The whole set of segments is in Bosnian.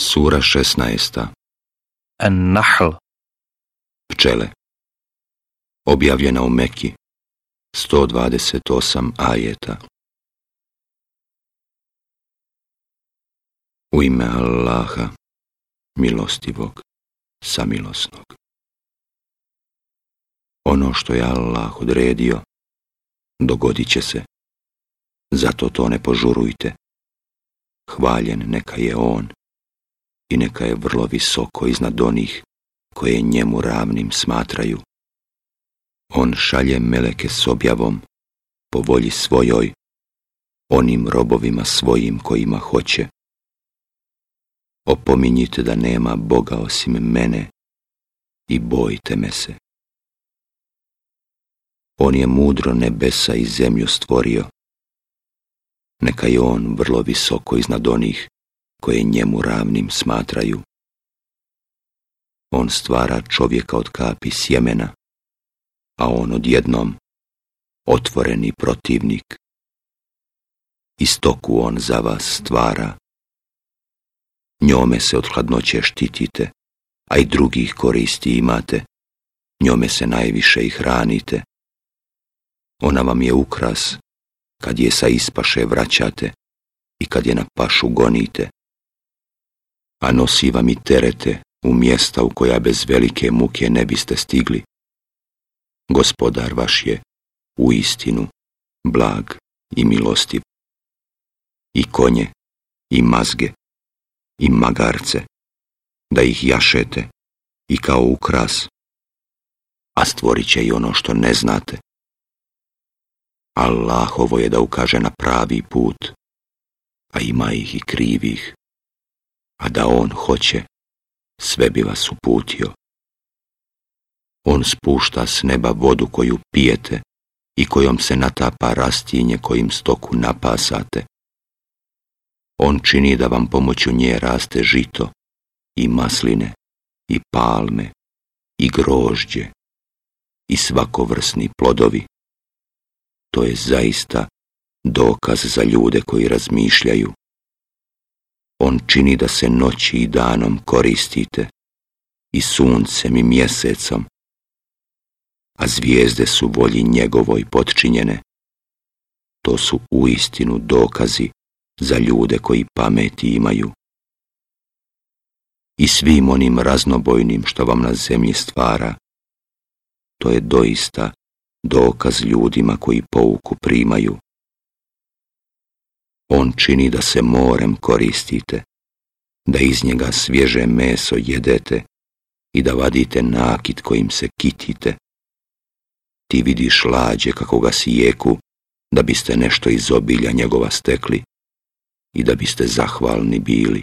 Sura 16. An-Nahl Pčele Objavljena u Meki 128 ajeta U ime Allaha, milostivog, samilosnog. Ono što je Allah odredio, dogodit će se. Zato to ne požurujte. Hvaljen neka je On i neka je vrlo visoko iznad onih koje njemu ravnim smatraju. On šalje meleke s objavom, po volji svojoj, onim robovima svojim kojima hoće. Opominjite da nema Boga osim mene i bojite me se. On je mudro nebesa i zemlju stvorio. Neka je on vrlo visoko iznad onih koje njemu ravnim smatraju. On stvara čovjeka od kapi sjemena, a on odjednom otvoreni protivnik. Istoku on za vas stvara. Njome se od hladnoće štitite, a i drugih koristi imate. Njome se najviše i hranite. Ona vam je ukras, kad je sa ispaše vraćate i kad je na pašu gonite a nosi vam i terete u mjesta u koja bez velike muke ne biste stigli. Gospodar vaš je, u istinu, blag i milostiv. I konje, i mazge, i magarce, da ih jašete i kao ukras, a stvorit će i ono što ne znate. Allahovo je da ukaže na pravi put, a ima ih i krivih a da on hoće, sve bi vas uputio. On spušta s neba vodu koju pijete i kojom se natapa rastinje kojim stoku napasate. On čini da vam pomoću nje raste žito i masline i palme i grožđe i svakovrsni plodovi. To je zaista dokaz za ljude koji razmišljaju on čini da se noći i danom koristite, i suncem i mjesecom, a zvijezde su volji njegovoj podčinjene. To su uistinu dokazi za ljude koji pameti imaju. I svim onim raznobojnim što vam na zemlji stvara, to je doista dokaz ljudima koji pouku primaju. On čini da se morem koristite, da iz njega svježe meso jedete i da vadite nakit kojim se kitite. Ti vidiš lađe kako ga sijeku, da biste nešto iz obilja njegova stekli i da biste zahvalni bili.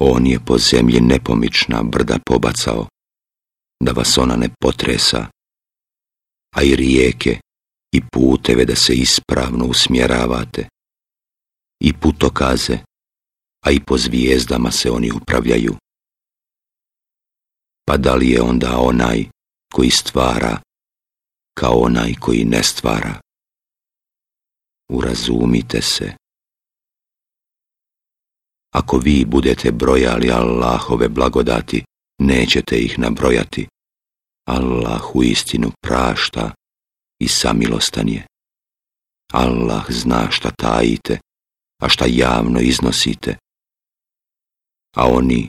On je po zemlji nepomična brda pobacao, da vas ona ne potresa, a i rijeke i puteve da se ispravno usmjeravate i putokaze, a i po zvijezdama se oni upravljaju. Pa da li je onda onaj koji stvara kao onaj koji ne stvara? Urazumite se. Ako vi budete brojali Allahove blagodati, nećete ih nabrojati. Allah u istinu prašta i samilostan je. Allah zna šta tajite a pa šta javno iznosite. A oni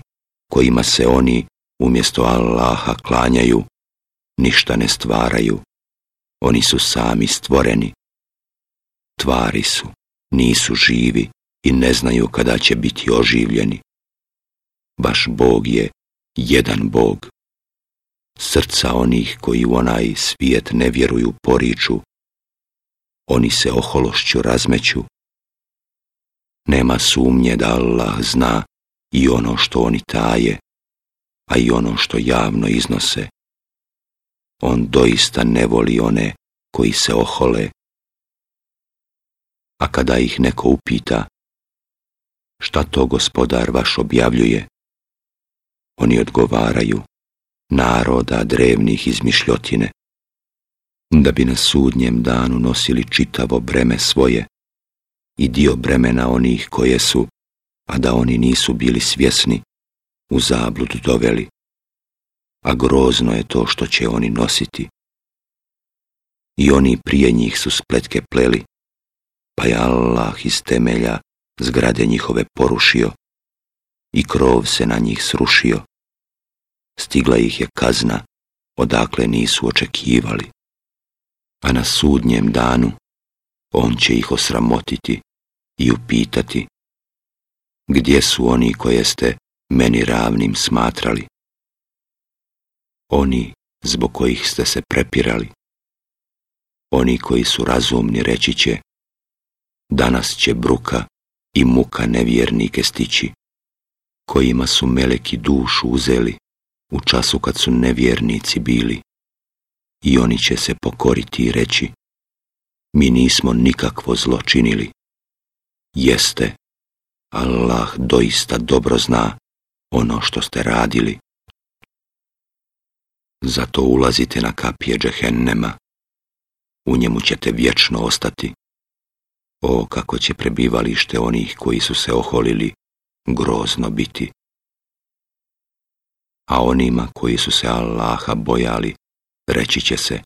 kojima se oni umjesto Allaha klanjaju, ništa ne stvaraju. Oni su sami stvoreni. Tvari su, nisu živi i ne znaju kada će biti oživljeni. Vaš Bog je jedan Bog. Srca onih koji u onaj svijet ne vjeruju poriču. Oni se ohološću razmeću nema sumnje da Allah zna i ono što oni taje, a i ono što javno iznose. On doista ne voli one koji se ohole, a kada ih neko upita, šta to gospodar vaš objavljuje, oni odgovaraju, naroda drevnih izmišljotine, da bi na sudnjem danu nosili čitavo breme svoje, i dio bremena onih koje su, a da oni nisu bili svjesni, u zabludu doveli. A grozno je to što će oni nositi. I oni prije njih su spletke pleli, pa je Allah iz temelja zgrade njihove porušio i krov se na njih srušio. Stigla ih je kazna, odakle nisu očekivali. A na sudnjem danu on će ih osramotiti i upitati Gdje su oni koje ste meni ravnim smatrali? Oni zbog kojih ste se prepirali? Oni koji su razumni reći će Danas će bruka i muka nevjernike stići, kojima su meleki dušu uzeli u času kad su nevjernici bili. I oni će se pokoriti i reći, mi nismo nikakvo zlo činili jeste, Allah doista dobro zna ono što ste radili. Zato ulazite na kapije džehennema, u njemu ćete vječno ostati. O, kako će prebivalište onih koji su se oholili, grozno biti. A onima koji su se Allaha bojali, reći će se,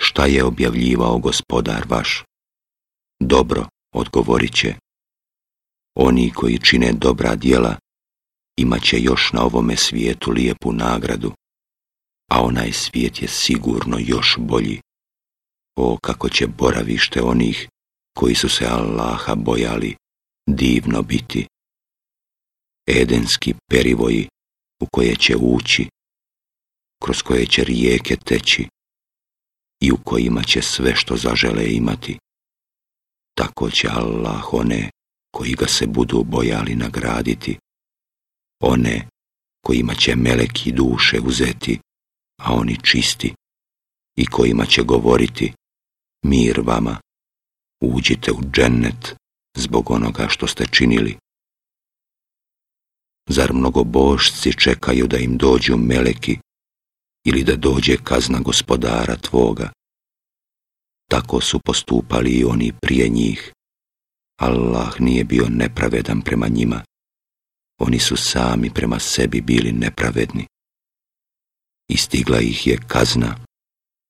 šta je objavljivao gospodar vaš? Dobro, odgovorit će. Oni koji čine dobra djela imat će još na ovome svijetu lijepu nagradu, a onaj svijet je sigurno još bolji. O kako će boravište onih koji su se Allaha bojali divno biti. Edenski perivoji u koje će ući, kroz koje će rijeke teći i u kojima će sve što zažele imati tako će Allah one koji ga se budu bojali nagraditi, one kojima će meleki duše uzeti, a oni čisti, i kojima će govoriti, mir vama, uđite u džennet zbog onoga što ste činili. Zar mnogobožci čekaju da im dođu meleki ili da dođe kazna gospodara tvoga? Tako su postupali i oni prije njih. Allah nije bio nepravedan prema njima. Oni su sami prema sebi bili nepravedni. I stigla ih je kazna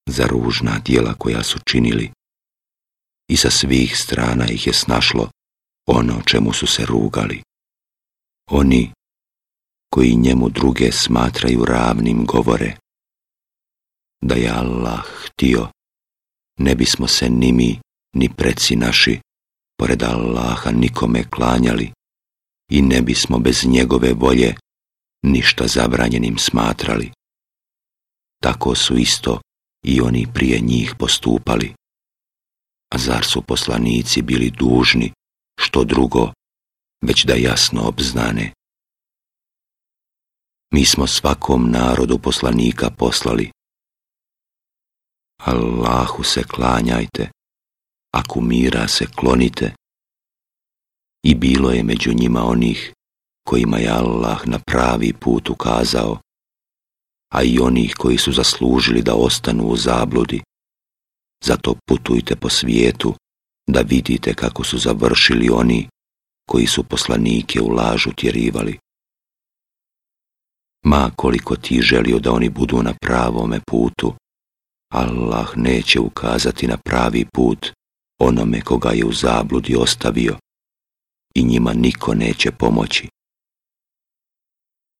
za ružna dijela koja su činili. I sa svih strana ih je snašlo ono čemu su se rugali. Oni koji njemu druge smatraju ravnim govore da je Allah htio ne bismo se ni mi, ni preci naši, pored Allaha nikome klanjali i ne bismo bez njegove volje ništa zabranjenim smatrali. Tako su isto i oni prije njih postupali. A zar su poslanici bili dužni, što drugo, već da jasno obznane? Mi smo svakom narodu poslanika poslali, Allahu se klanjajte, a kumira se klonite. I bilo je među njima onih kojima je Allah na pravi put ukazao, a i onih koji su zaslužili da ostanu u zabludi. Zato putujte po svijetu da vidite kako su završili oni koji su poslanike u lažu tjerivali. Ma koliko ti želio da oni budu na pravome putu, Allah neće ukazati na pravi put onome koga je u zabludi ostavio i njima niko neće pomoći.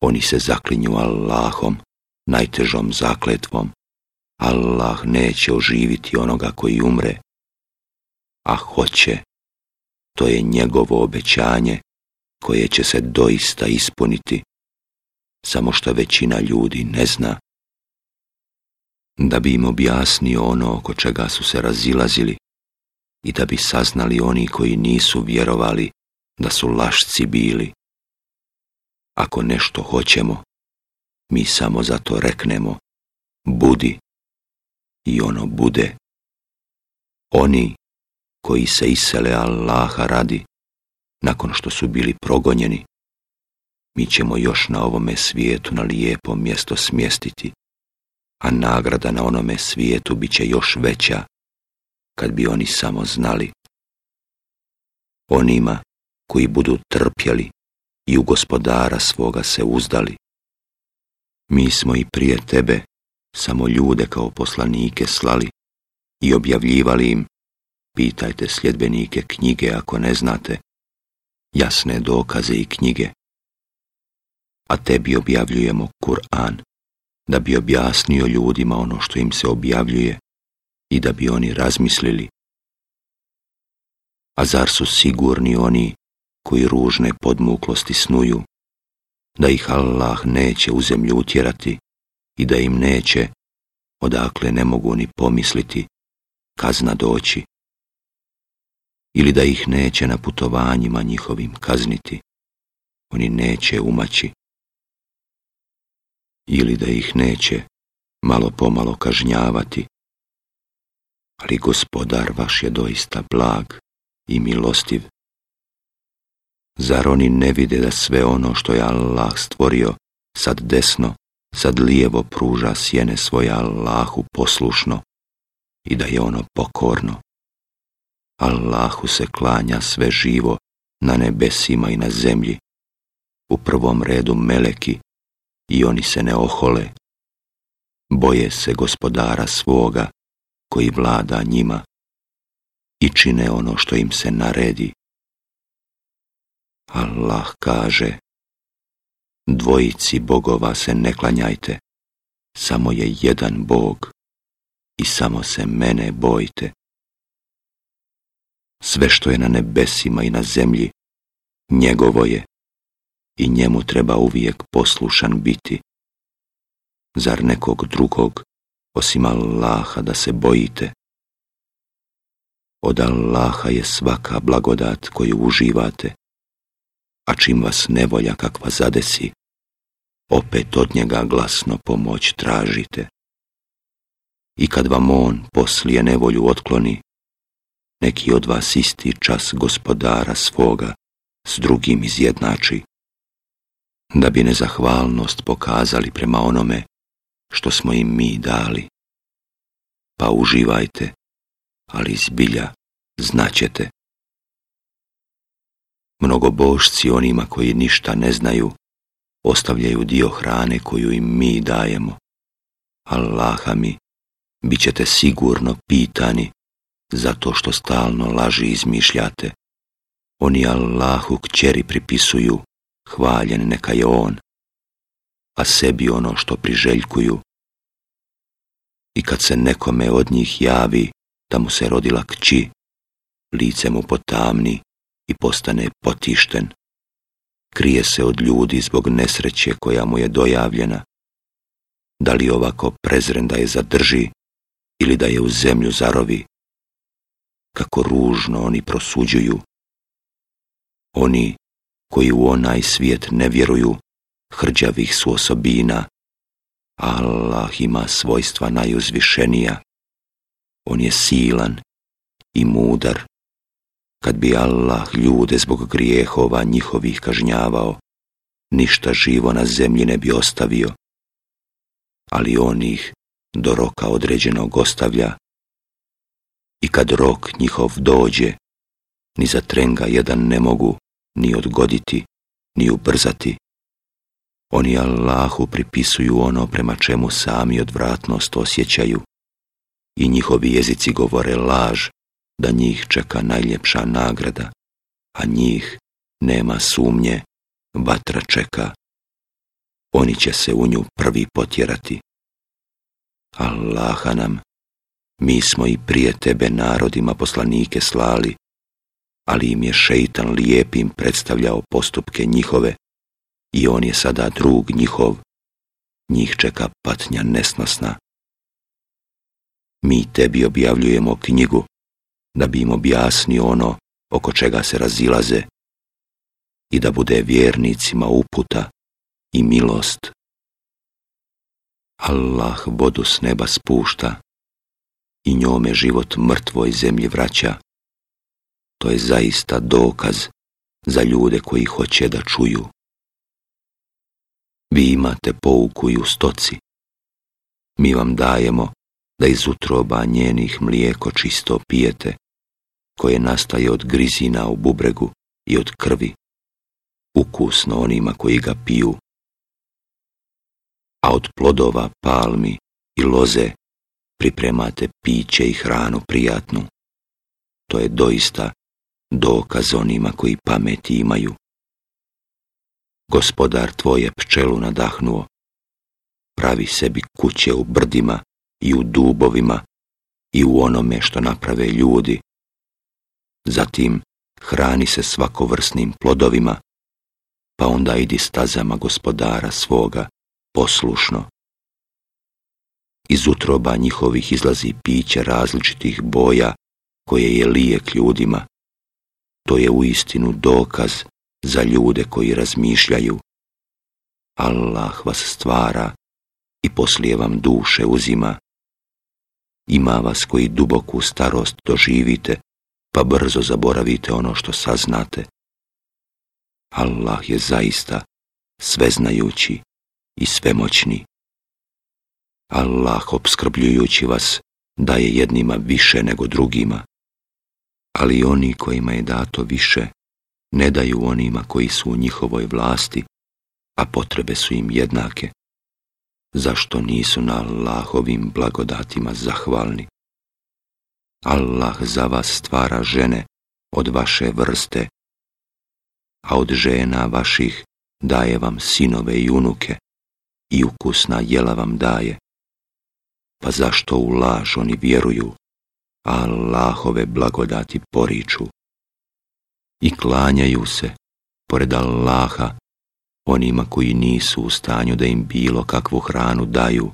Oni se zaklinju Allahom, najtežom zakletvom. Allah neće oživiti onoga koji umre, a hoće. To je njegovo obećanje koje će se doista ispuniti, samo što većina ljudi ne zna da bi im objasnio ono oko čega su se razilazili i da bi saznali oni koji nisu vjerovali da su lašci bili. Ako nešto hoćemo, mi samo zato reknemo, budi, i ono bude. Oni koji se isele Allaha radi, nakon što su bili progonjeni, mi ćemo još na ovome svijetu na lijepo mjesto smjestiti a nagrada na onome svijetu bit će još veća, kad bi oni samo znali. Onima koji budu trpjeli i u gospodara svoga se uzdali. Mi smo i prije tebe samo ljude kao poslanike slali i objavljivali im, pitajte sljedbenike knjige ako ne znate, jasne dokaze i knjige. A tebi objavljujemo Kur'an da bi objasnio ljudima ono što im se objavljuje i da bi oni razmislili. A zar su sigurni oni koji ružne podmuklosti snuju, da ih Allah neće u zemlju utjerati i da im neće, odakle ne mogu ni pomisliti, kazna doći, ili da ih neće na putovanjima njihovim kazniti, oni neće umaći ili da ih neće malo pomalo kažnjavati. Ali gospodar vaš je doista blag i milostiv. Zar oni ne vide da sve ono što je Allah stvorio, sad desno, sad lijevo pruža sjene svoje Allahu poslušno i da je ono pokorno? Allahu se klanja sve živo na nebesima i na zemlji, u prvom redu meleki, i oni se ne ohole. Boje se gospodara svoga koji vlada njima i čine ono što im se naredi. Allah kaže, dvojici bogova se ne klanjajte, samo je jedan bog i samo se mene bojte. Sve što je na nebesima i na zemlji, njegovo je i njemu treba uvijek poslušan biti. Zar nekog drugog, osim Allaha, da se bojite? Od Allaha je svaka blagodat koju uživate, a čim vas nevolja kakva zadesi, opet od njega glasno pomoć tražite. I kad vam on poslije nevolju otkloni, neki od vas isti čas gospodara svoga s drugim izjednači da bi nezahvalnost pokazali prema onome što smo im mi dali. Pa uživajte, ali zbilja znaćete. Mnogo božci onima koji ništa ne znaju, ostavljaju dio hrane koju im mi dajemo. Allaha mi, bit ćete sigurno pitani zato što stalno laži izmišljate. Oni Allahu kćeri pripisuju, hvaljen neka je on, a sebi ono što priželjkuju. I kad se nekome od njih javi da mu se rodila kći, lice mu potamni i postane potišten. Krije se od ljudi zbog nesreće koja mu je dojavljena. Da li ovako prezren da je zadrži ili da je u zemlju zarovi? Kako ružno oni prosuđuju. Oni koji u onaj svijet ne vjeruju, hrđavih su osobina. Allah ima svojstva najuzvišenija. On je silan i mudar. Kad bi Allah ljude zbog grijehova njihovih kažnjavao, ništa živo na zemlji ne bi ostavio. Ali on ih do roka određenog ostavlja. I kad rok njihov dođe, ni za trenga jedan ne mogu ni odgoditi, ni ubrzati. Oni Allahu pripisuju ono prema čemu sami odvratnost osjećaju i njihovi jezici govore laž da njih čeka najljepša nagrada, a njih nema sumnje, vatra čeka. Oni će se u nju prvi potjerati. Allaha nam, mi smo i prije tebe narodima poslanike slali, ali im je šeitan lijepim predstavljao postupke njihove i on je sada drug njihov, njih čeka patnja nesnosna. Mi tebi objavljujemo knjigu, da bi im objasnio ono oko čega se razilaze i da bude vjernicima uputa i milost. Allah vodu s neba spušta i njome život mrtvoj zemlji vraća to je zaista dokaz za ljude koji hoće da čuju. Vi imate pouku i u stoci. Mi vam dajemo da iz utroba njenih mlijeko čisto pijete, koje nastaje od grizina u bubregu i od krvi, ukusno onima koji ga piju. A od plodova palmi i loze pripremate piće i hranu prijatnu. To je doista dokaz onima koji pameti imaju. Gospodar tvoje pčelu nadahnuo, pravi sebi kuće u brdima i u dubovima i u onome što naprave ljudi. Zatim hrani se svakovrsnim plodovima, pa onda idi stazama gospodara svoga poslušno. Iz utroba njihovih izlazi piće različitih boja koje je lijek ljudima to je uistinu dokaz za ljude koji razmišljaju. Allah vas stvara i poslije vam duše uzima. Ima vas koji duboku starost doživite, pa brzo zaboravite ono što saznate. Allah je zaista sveznajući i svemoćni. Allah obskrbljujući vas daje jednima više nego drugima, ali oni kojima je dato više ne daju onima koji su u njihovoj vlasti, a potrebe su im jednake. Zašto nisu na Allahovim blagodatima zahvalni? Allah za vas stvara žene od vaše vrste, a od žena vaših daje vam sinove i unuke i ukusna jela vam daje. Pa zašto u laž oni vjeruju? Allahove blagodati poriču i klanjaju se pored Allaha onima koji nisu u stanju da im bilo kakvu hranu daju,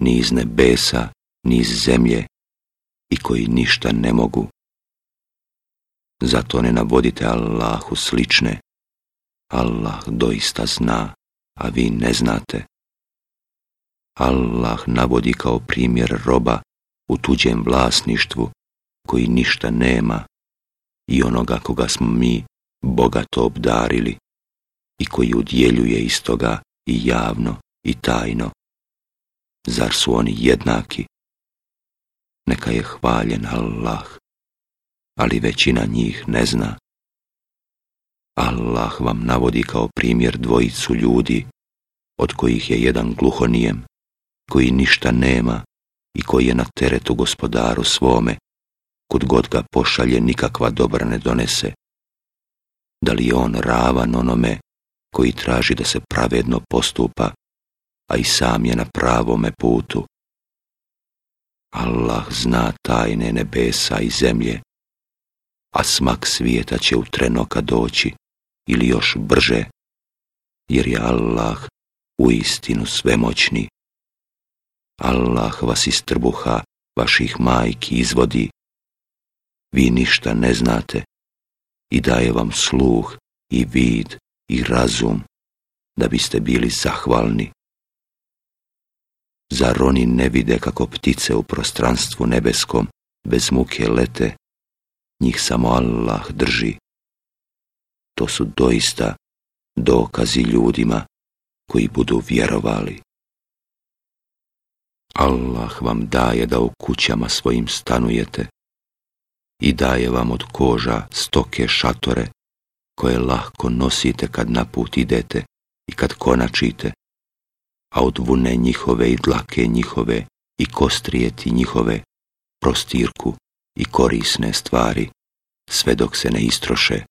ni iz nebesa, ni iz zemlje, i koji ništa ne mogu. Zato ne navodite Allahu slične. Allah doista zna, a vi ne znate. Allah navodi kao primjer roba u tuđem vlasništvu koji ništa nema i onoga koga smo mi bogato obdarili i koji udjeljuje toga i javno i tajno. Zar su oni jednaki? Neka je hvaljen Allah, ali većina njih ne zna. Allah vam navodi kao primjer dvojicu ljudi, od kojih je jedan gluhonijem, koji ništa nema i koji je na teretu gospodaru svome, kud god ga pošalje nikakva dobra ne donese. Da li je on ravan onome koji traži da se pravedno postupa, a i sam je na pravome putu? Allah zna tajne nebesa i zemlje, a smak svijeta će u trenoka doći ili još brže, jer je Allah u istinu svemoćni. Allah vas iz trbuha vaših majki izvodi. Vi ništa ne znate i daje vam sluh i vid i razum da biste bili zahvalni. Zar oni ne vide kako ptice u prostranstvu nebeskom bez muke lete, njih samo Allah drži. To su doista dokazi ljudima koji budu vjerovali. Allah vam daje da u kućama svojim stanujete i daje vam od koža stoke šatore koje lahko nosite kad na put idete i kad konačite, a od vune njihove i dlake njihove i kostrijeti njihove, prostirku i korisne stvari, sve dok se ne istroše.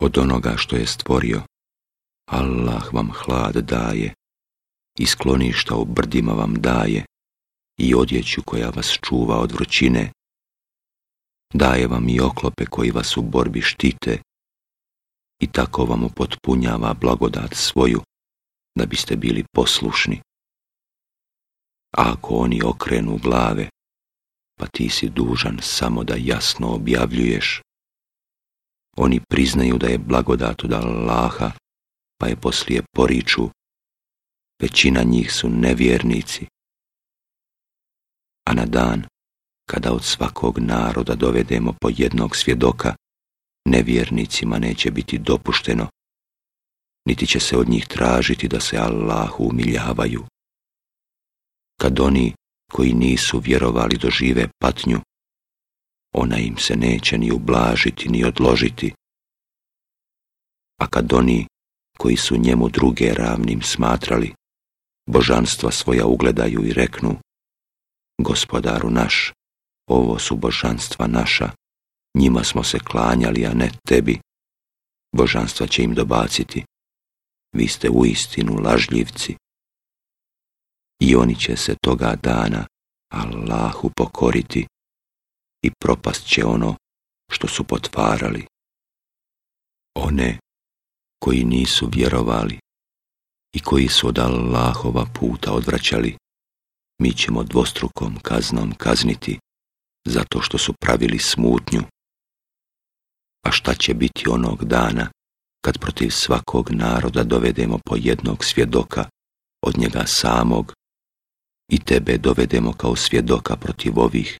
Od onoga što je stvorio, Allah vam hlad daje i skloništa u brdima vam daje i odjeću koja vas čuva od vrućine. Daje vam i oklope koji vas u borbi štite i tako vam upotpunjava blagodat svoju da biste bili poslušni. A ako oni okrenu glave, pa ti si dužan samo da jasno objavljuješ. Oni priznaju da je blagodat od Allaha, pa je poslije poriču većina njih su nevjernici. A na dan, kada od svakog naroda dovedemo po jednog svjedoka, nevjernicima neće biti dopušteno, niti će se od njih tražiti da se Allahu umiljavaju. Kad oni koji nisu vjerovali dožive patnju, ona im se neće ni ublažiti ni odložiti. A kad oni koji su njemu druge ravnim smatrali, božanstva svoja ugledaju i reknu Gospodaru naš, ovo su božanstva naša, njima smo se klanjali, a ne tebi. Božanstva će im dobaciti, vi ste u istinu lažljivci. I oni će se toga dana Allahu pokoriti i propast će ono što su potvarali. One koji nisu vjerovali i koji su od Allahova puta odvraćali, mi ćemo dvostrukom kaznom kazniti, zato što su pravili smutnju. A šta će biti onog dana, kad protiv svakog naroda dovedemo po jednog svjedoka, od njega samog, i tebe dovedemo kao svjedoka protiv ovih.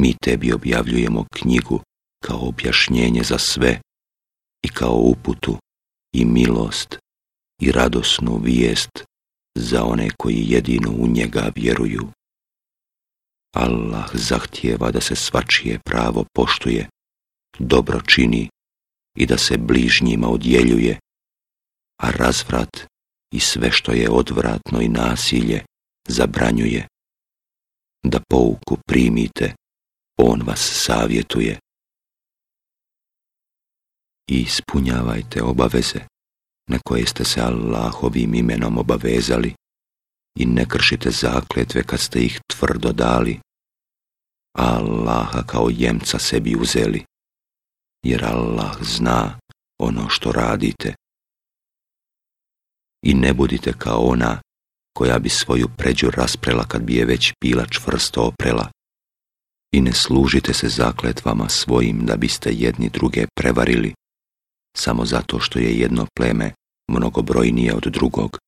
Mi tebi objavljujemo knjigu kao objašnjenje za sve i kao uputu i milost i radosnu vijest za one koji jedino u njega vjeruju. Allah zahtijeva da se svačije pravo poštuje, dobro čini i da se bližnjima odjeljuje, a razvrat i sve što je odvratno i nasilje zabranjuje. Da pouku primite, on vas savjetuje. I ispunjavajte obaveze na koje ste se Allahovim imenom obavezali i ne kršite zakletve kad ste ih tvrdo dali, Allaha kao jemca sebi uzeli, jer Allah zna ono što radite. I ne budite kao ona koja bi svoju pređu rasprela kad bi je već pila čvrsto oprela. I ne služite se zakletvama svojim da biste jedni druge prevarili samo zato što je jedno pleme mnogobrojnije od drugog.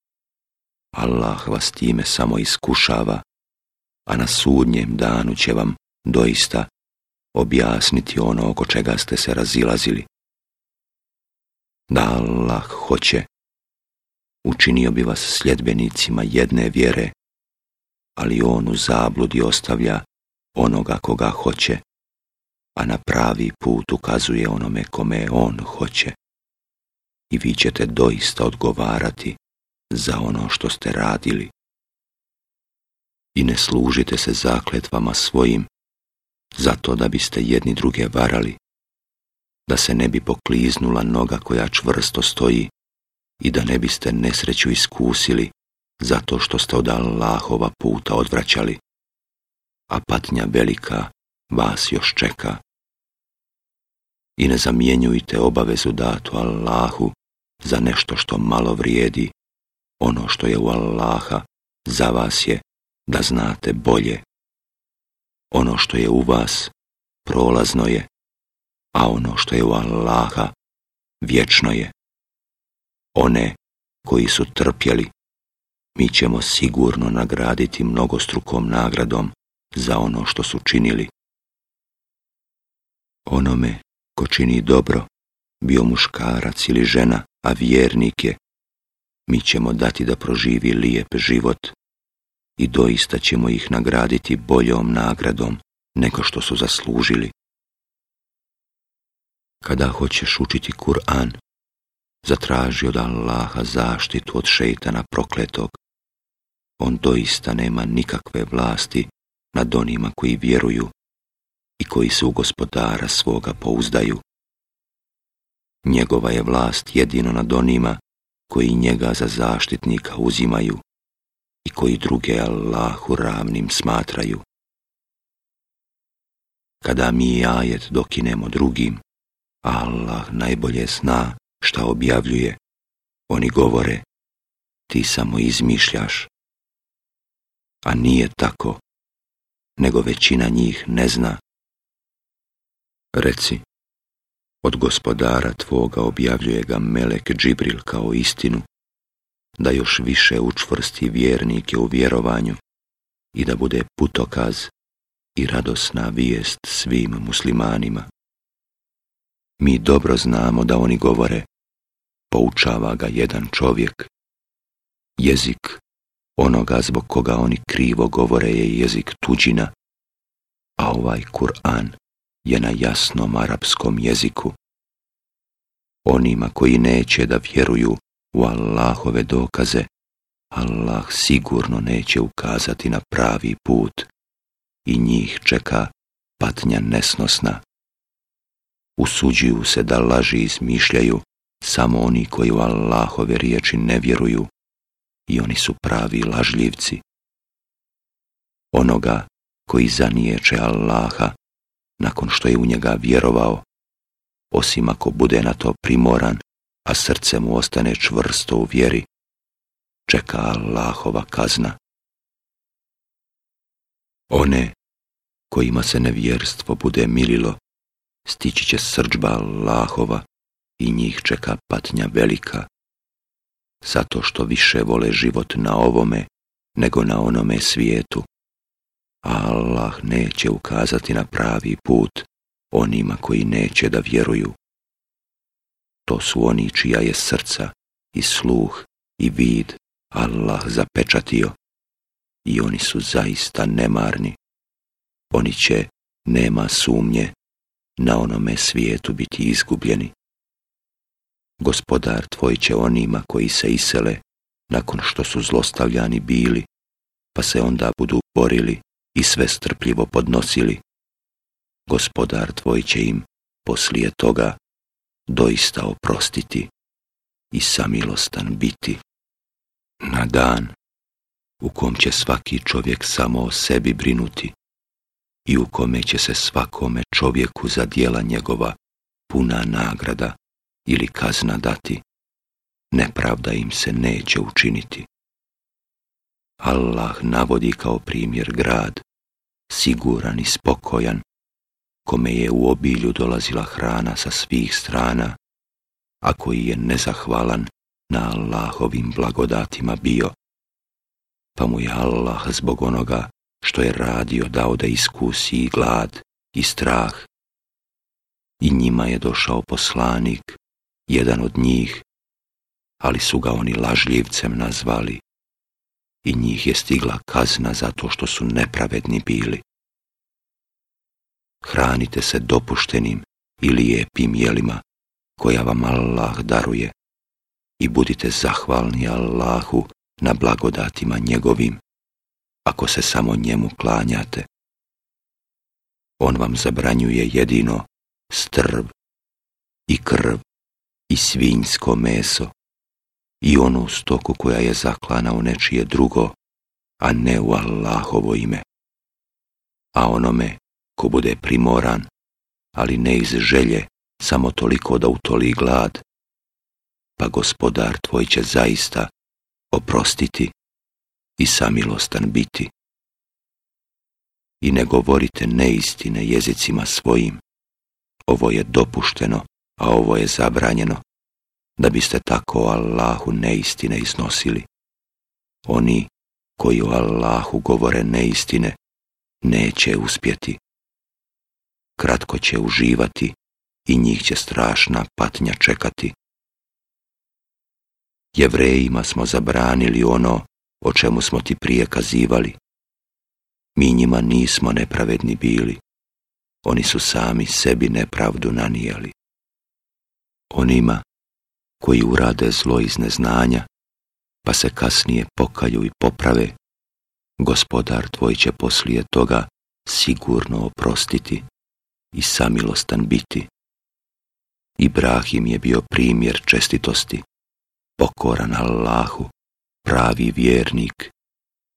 Allah vas time samo iskušava, a na sudnjem danu će vam doista objasniti ono oko čega ste se razilazili. Da Allah hoće, učinio bi vas sljedbenicima jedne vjere, ali on u zabludi ostavlja onoga koga hoće a na pravi put ukazuje onome kome on hoće. I vi ćete doista odgovarati za ono što ste radili. I ne služite se zakletvama svojim, zato da biste jedni druge varali, da se ne bi pokliznula noga koja čvrsto stoji i da ne biste nesreću iskusili zato što ste od Allahova puta odvraćali, a patnja velika vas još čeka i ne zamjenjujte obavezu datu Allahu za nešto što malo vrijedi. Ono što je u Allaha za vas je da znate bolje. Ono što je u vas prolazno je, a ono što je u Allaha vječno je. One koji su trpjeli, mi ćemo sigurno nagraditi mnogostrukom nagradom za ono što su činili. Onome ko čini dobro, bio muškarac ili žena, a vjernik je, mi ćemo dati da proživi lijep život i doista ćemo ih nagraditi boljom nagradom nego što su zaslužili. Kada hoćeš učiti Kur'an, zatraži od Allaha zaštitu od šeitana prokletog. On doista nema nikakve vlasti nad onima koji vjeruju i koji se u gospodara svoga pouzdaju. Njegova je vlast jedino nad onima koji njega za zaštitnika uzimaju i koji druge Allahu ravnim smatraju. Kada mi ajet dokinemo drugim, Allah najbolje zna šta objavljuje. Oni govore, ti samo izmišljaš. A nije tako, nego većina njih ne zna Reci, od gospodara tvoga objavljuje ga Melek Džibril kao istinu, da još više učvrsti vjernike u vjerovanju i da bude putokaz i radosna vijest svim muslimanima. Mi dobro znamo da oni govore, poučava ga jedan čovjek. Jezik onoga zbog koga oni krivo govore je jezik tuđina, a ovaj Kur'an je na jasnom arapskom jeziku. Onima koji neće da vjeruju u Allahove dokaze, Allah sigurno neće ukazati na pravi put i njih čeka patnja nesnosna. Usuđuju se da laži izmišljaju samo oni koji u Allahove riječi ne vjeruju i oni su pravi lažljivci. Onoga koji zaniječe Allaha nakon što je u njega vjerovao, osim ako bude na to primoran, a srce mu ostane čvrsto u vjeri, čeka Allahova kazna. One kojima se nevjerstvo bude mililo, stići će srđba Allahova i njih čeka patnja velika, zato što više vole život na ovome nego na onome svijetu. Allah neće ukazati na pravi put onima koji neće da vjeruju. To su oni čija je srca i sluh i vid Allah zapečatio i oni su zaista nemarni. Oni će, nema sumnje, na onome svijetu biti izgubljeni. Gospodar tvoj će onima koji se isele nakon što su zlostavljani bili, pa se onda budu borili i sve strpljivo podnosili, gospodar tvoj će im poslije toga doista oprostiti i samilostan biti na dan u kom će svaki čovjek samo o sebi brinuti i u kome će se svakome čovjeku za dijela njegova puna nagrada ili kazna dati, nepravda im se neće učiniti. Allah navodi kao primjer grad siguran i spokojan, kome je u obilju dolazila hrana sa svih strana, a koji je nezahvalan na Allahovim blagodatima bio. Pa mu je Allah zbog onoga što je radio dao da iskusi i glad i strah. I njima je došao poslanik, jedan od njih, ali su ga oni lažljivcem nazvali i njih je stigla kazna zato što su nepravedni bili. Hranite se dopuštenim i lijepim jelima koja vam Allah daruje i budite zahvalni Allahu na blagodatima njegovim, ako se samo njemu klanjate. On vam zabranjuje jedino strv i krv i svinjsko meso i onu stoku koja je zaklana u nečije drugo, a ne u Allahovo ime. A onome ko bude primoran, ali ne iz želje, samo toliko da utoli glad, pa gospodar tvoj će zaista oprostiti i samilostan biti. I ne govorite neistine jezicima svojim. Ovo je dopušteno, a ovo je zabranjeno da biste tako Allahu neistine iznosili. Oni koji o Allahu govore neistine neće uspjeti. Kratko će uživati i njih će strašna patnja čekati. Jevrejima smo zabranili ono o čemu smo ti prije kazivali. Mi njima nismo nepravedni bili. Oni su sami sebi nepravdu nanijeli. Onima koji urade zlo iz neznanja, pa se kasnije pokaju i poprave, gospodar tvoj će poslije toga sigurno oprostiti i samilostan biti. Ibrahim je bio primjer čestitosti, pokoran Allahu, pravi vjernik,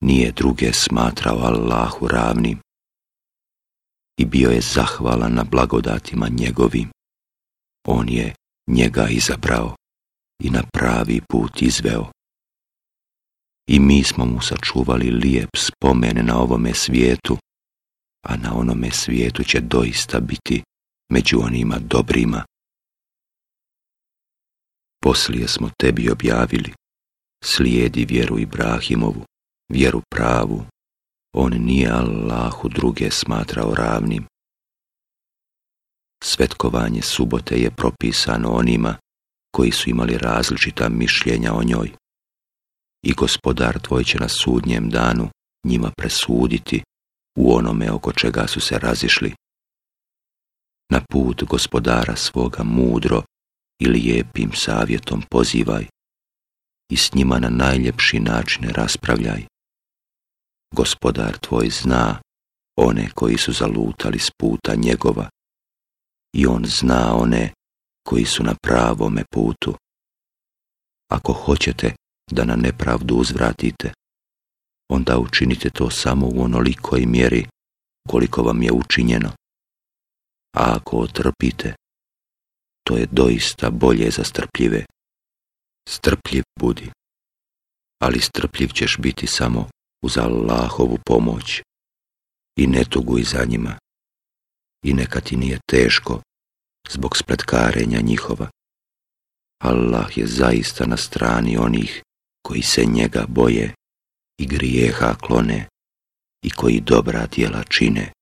nije druge smatrao Allahu ravnim i bio je zahvalan na blagodatima njegovim. On je njega izabrao i na pravi put izveo. I mi smo mu sačuvali lijep spomen na ovome svijetu, a na onome svijetu će doista biti među onima dobrima. Poslije smo tebi objavili, slijedi vjeru Ibrahimovu, vjeru pravu, on nije Allahu druge smatrao ravnim. Svetkovanje subote je propisano onima koji su imali različita mišljenja o njoj. I gospodar tvoj će na sudnjem danu njima presuditi u onome oko čega su se razišli. Na put gospodara svoga mudro i lijepim savjetom pozivaj i s njima na najljepši način raspravljaj. Gospodar tvoj zna one koji su zalutali s puta njegova i on zna one koji su na pravome putu. Ako hoćete da na nepravdu uzvratite, onda učinite to samo u onolikoj mjeri koliko vam je učinjeno. A ako otrpite, to je doista bolje za strpljive. Strpljiv budi, ali strpljiv ćeš biti samo uz Allahovu pomoć i ne tuguj za njima. I neka ti nije teško zbog spletkarenja njihova. Allah je zaista na strani onih koji se njega boje i grijeha klone i koji dobra djela čine.